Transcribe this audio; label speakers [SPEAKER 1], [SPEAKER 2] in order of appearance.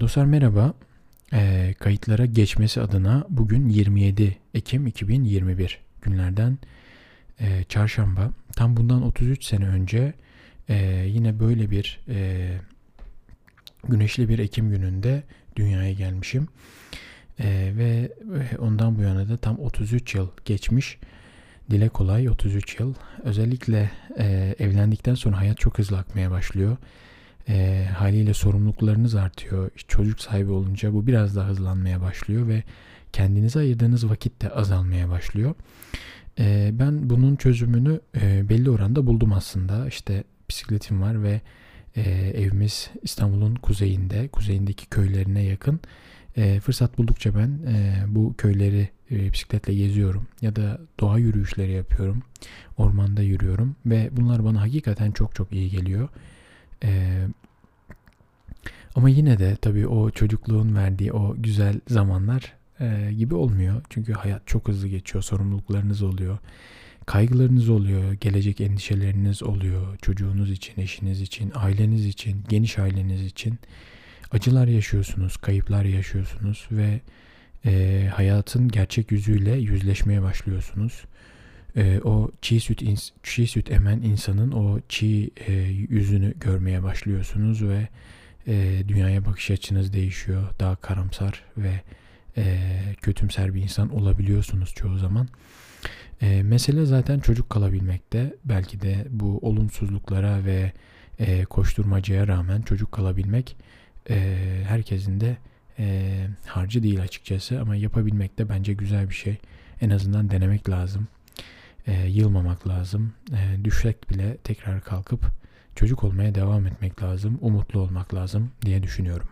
[SPEAKER 1] dostlar merhaba. E, kayıtlara geçmesi adına bugün 27 Ekim 2021 günlerden e, çarşamba. Tam bundan 33 sene önce e, yine böyle bir e, güneşli bir Ekim gününde dünyaya gelmişim. E, ve ondan bu yana da tam 33 yıl geçmiş. Dile kolay 33 yıl. Özellikle e, evlendikten sonra hayat çok hızlı akmaya başlıyor e, haliyle sorumluluklarınız artıyor. Çocuk sahibi olunca bu biraz daha hızlanmaya başlıyor ve kendinize ayırdığınız vakit de azalmaya başlıyor. E, ben bunun çözümünü e, belli oranda buldum aslında. İşte bisikletim var ve e, evimiz İstanbul'un kuzeyinde, kuzeyindeki köylerine yakın. E, fırsat buldukça ben e, bu köyleri e, bisikletle geziyorum ya da doğa yürüyüşleri yapıyorum. Ormanda yürüyorum ve bunlar bana hakikaten çok çok iyi geliyor. Ee, ama yine de tabii o çocukluğun verdiği o güzel zamanlar e, gibi olmuyor. Çünkü hayat çok hızlı geçiyor, sorumluluklarınız oluyor, kaygılarınız oluyor, gelecek endişeleriniz oluyor. Çocuğunuz için, eşiniz için, aileniz için, geniş aileniz için acılar yaşıyorsunuz, kayıplar yaşıyorsunuz ve e, hayatın gerçek yüzüyle yüzleşmeye başlıyorsunuz e, o çiğ süt çiğ süt emen insanın o çiğ e, yüzünü görmeye başlıyorsunuz ve e, dünyaya bakış açınız değişiyor. Daha karamsar ve e, kötümser bir insan olabiliyorsunuz çoğu zaman. E, mesele zaten çocuk kalabilmekte. Belki de bu olumsuzluklara ve e, koşturmacaya rağmen çocuk kalabilmek e, herkesin de e, harcı değil açıkçası ama yapabilmek de bence güzel bir şey. En azından denemek lazım e, yılmamak lazım. E, düşsek bile tekrar kalkıp çocuk olmaya devam etmek lazım, umutlu olmak lazım diye düşünüyorum.